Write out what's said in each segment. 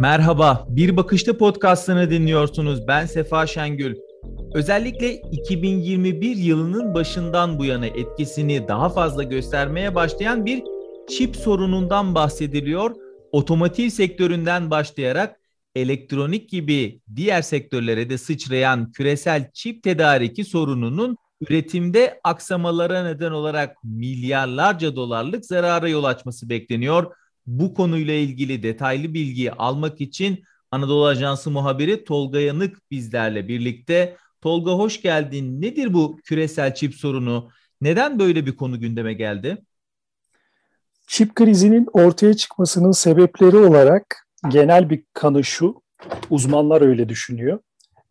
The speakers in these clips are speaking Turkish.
Merhaba, Bir Bakışta podcastını dinliyorsunuz. Ben Sefa Şengül. Özellikle 2021 yılının başından bu yana etkisini daha fazla göstermeye başlayan bir çip sorunundan bahsediliyor. Otomotiv sektöründen başlayarak elektronik gibi diğer sektörlere de sıçrayan küresel çip tedariki sorununun üretimde aksamalara neden olarak milyarlarca dolarlık zarara yol açması bekleniyor. Bu konuyla ilgili detaylı bilgi almak için Anadolu Ajansı muhabiri Tolga Yanık bizlerle birlikte. Tolga hoş geldin. Nedir bu küresel çip sorunu? Neden böyle bir konu gündeme geldi? Çip krizinin ortaya çıkmasının sebepleri olarak genel bir kanı şu, uzmanlar öyle düşünüyor.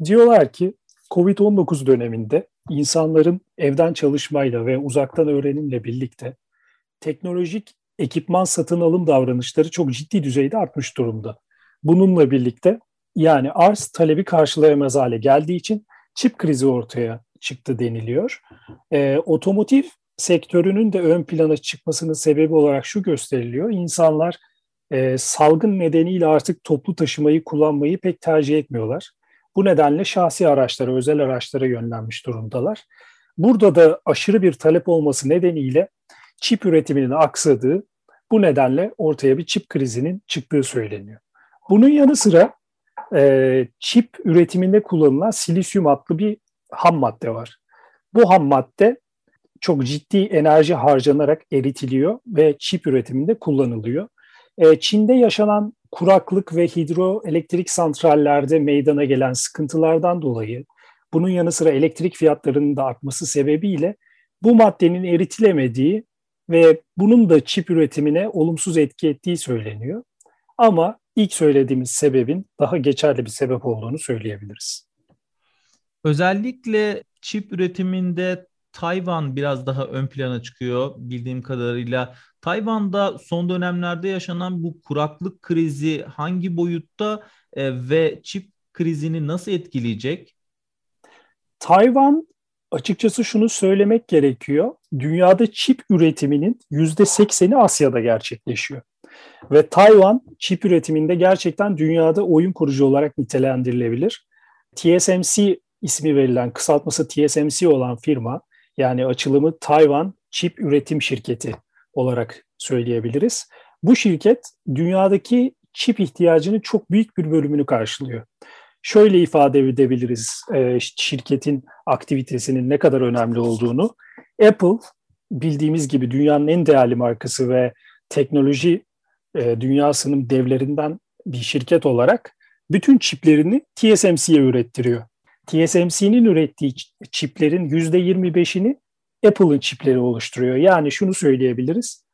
Diyorlar ki COVID-19 döneminde insanların evden çalışmayla ve uzaktan öğrenimle birlikte teknolojik ekipman satın alım davranışları çok ciddi düzeyde artmış durumda. Bununla birlikte yani arz talebi karşılayamaz hale geldiği için çip krizi ortaya çıktı deniliyor. E, otomotiv sektörünün de ön plana çıkmasının sebebi olarak şu gösteriliyor. İnsanlar e, salgın nedeniyle artık toplu taşımayı kullanmayı pek tercih etmiyorlar. Bu nedenle şahsi araçlara, özel araçlara yönlenmiş durumdalar. Burada da aşırı bir talep olması nedeniyle çip üretiminin aksadığı, bu nedenle ortaya bir çip krizinin çıktığı söyleniyor. Bunun yanı sıra e, çip üretiminde kullanılan silisyum adlı bir ham madde var. Bu ham madde çok ciddi enerji harcanarak eritiliyor ve çip üretiminde kullanılıyor. E, Çin'de yaşanan kuraklık ve hidroelektrik santrallerde meydana gelen sıkıntılardan dolayı bunun yanı sıra elektrik fiyatlarının da artması sebebiyle bu maddenin eritilemediği ve bunun da çip üretimine olumsuz etki ettiği söyleniyor. Ama ilk söylediğimiz sebebin daha geçerli bir sebep olduğunu söyleyebiliriz. Özellikle çip üretiminde Tayvan biraz daha ön plana çıkıyor bildiğim kadarıyla. Tayvan'da son dönemlerde yaşanan bu kuraklık krizi hangi boyutta e, ve çip krizini nasıl etkileyecek? Tayvan açıkçası şunu söylemek gerekiyor. Dünyada çip üretiminin yüzde sekseni Asya'da gerçekleşiyor. Ve Tayvan çip üretiminde gerçekten dünyada oyun kurucu olarak nitelendirilebilir. TSMC ismi verilen kısaltması TSMC olan firma yani açılımı Tayvan Çip Üretim Şirketi olarak söyleyebiliriz. Bu şirket dünyadaki çip ihtiyacının çok büyük bir bölümünü karşılıyor. Şöyle ifade edebiliriz e, şirketin aktivitesinin ne kadar önemli olduğunu. Apple bildiğimiz gibi dünyanın en değerli markası ve teknoloji e, dünyasının devlerinden bir şirket olarak bütün çiplerini TSMC'ye ürettiriyor. TSMC'nin ürettiği çiplerin %25'ini Apple'ın çipleri oluşturuyor. Yani şunu söyleyebiliriz.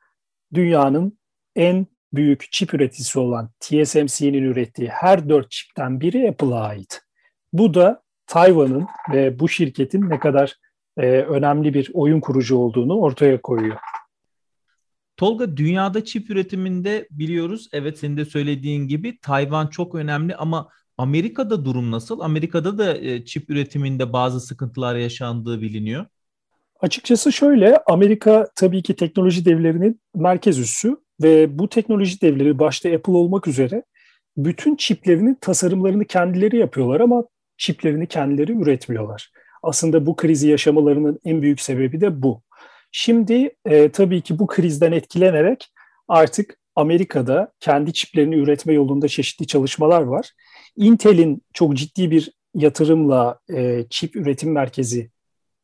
Dünyanın en büyük çip üreticisi olan TSMC'nin ürettiği her dört çipten biri Apple'a ait. Bu da Tayvan'ın ve bu şirketin ne kadar e, önemli bir oyun kurucu olduğunu ortaya koyuyor. Tolga dünyada çip üretiminde biliyoruz evet senin de söylediğin gibi Tayvan çok önemli ama Amerika'da durum nasıl? Amerika'da da e, çip üretiminde bazı sıkıntılar yaşandığı biliniyor. Açıkçası şöyle, Amerika tabii ki teknoloji devlerinin merkez üssü ve bu teknoloji devleri başta Apple olmak üzere bütün çiplerinin tasarımlarını kendileri yapıyorlar ama çiplerini kendileri üretmiyorlar. Aslında bu krizi yaşamalarının en büyük sebebi de bu. Şimdi e, tabii ki bu krizden etkilenerek artık Amerika'da kendi çiplerini üretme yolunda çeşitli çalışmalar var. Intel'in çok ciddi bir yatırımla e, çip üretim merkezi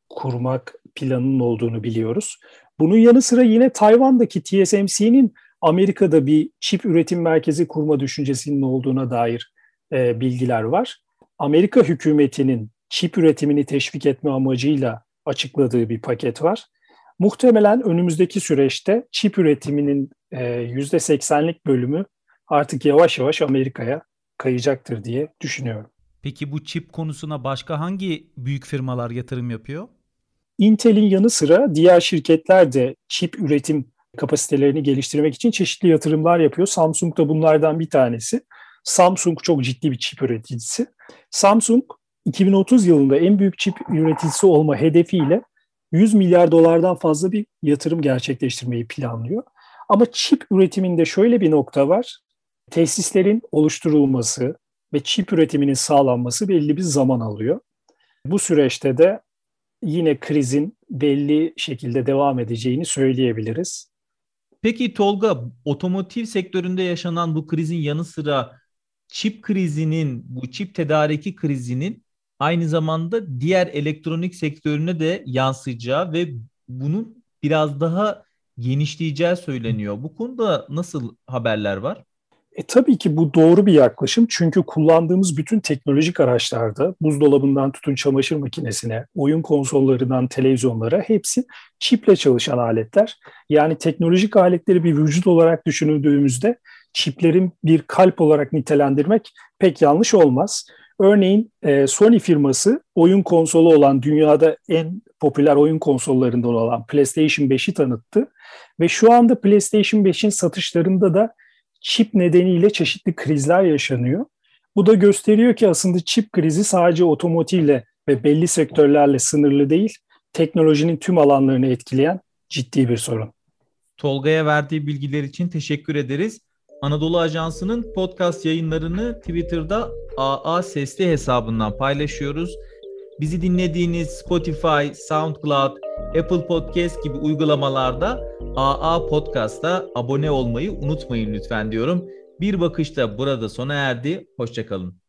kurmak planının olduğunu biliyoruz. Bunun yanı sıra yine Tayvan'daki TSMC'nin Amerika'da bir çip üretim merkezi kurma düşüncesinin olduğuna dair e, bilgiler var. Amerika hükümetinin çip üretimini teşvik etme amacıyla açıkladığı bir paket var. Muhtemelen önümüzdeki süreçte çip üretiminin e, %80'lik bölümü artık yavaş yavaş Amerika'ya kayacaktır diye düşünüyorum. Peki bu çip konusuna başka hangi büyük firmalar yatırım yapıyor? Intel'in yanı sıra diğer şirketler de çip üretim kapasitelerini geliştirmek için çeşitli yatırımlar yapıyor. Samsung da bunlardan bir tanesi. Samsung çok ciddi bir çip üreticisi. Samsung 2030 yılında en büyük çip üreticisi olma hedefiyle 100 milyar dolardan fazla bir yatırım gerçekleştirmeyi planlıyor. Ama çip üretiminde şöyle bir nokta var. Tesislerin oluşturulması ve çip üretiminin sağlanması belli bir zaman alıyor. Bu süreçte de yine krizin belli şekilde devam edeceğini söyleyebiliriz. Peki Tolga, otomotiv sektöründe yaşanan bu krizin yanı sıra çip krizinin, bu çip tedariki krizinin aynı zamanda diğer elektronik sektörüne de yansıyacağı ve bunun biraz daha genişleyeceği söyleniyor. Bu konuda nasıl haberler var? E, tabii ki bu doğru bir yaklaşım çünkü kullandığımız bütün teknolojik araçlarda buzdolabından tutun çamaşır makinesine, oyun konsollarından televizyonlara hepsi çiple çalışan aletler. Yani teknolojik aletleri bir vücut olarak düşünüldüğümüzde çiplerin bir kalp olarak nitelendirmek pek yanlış olmaz. Örneğin e, Sony firması oyun konsolu olan dünyada en popüler oyun konsollarından olan PlayStation 5'i tanıttı ve şu anda PlayStation 5'in satışlarında da çip nedeniyle çeşitli krizler yaşanıyor. Bu da gösteriyor ki aslında çip krizi sadece otomotivle ve belli sektörlerle sınırlı değil, teknolojinin tüm alanlarını etkileyen ciddi bir sorun. Tolga'ya verdiği bilgiler için teşekkür ederiz. Anadolu Ajansı'nın podcast yayınlarını Twitter'da AA Sesli hesabından paylaşıyoruz. Bizi dinlediğiniz Spotify, SoundCloud, Apple Podcast gibi uygulamalarda AA Podcast'a abone olmayı unutmayın lütfen diyorum. Bir bakışta burada sona erdi. Hoşçakalın.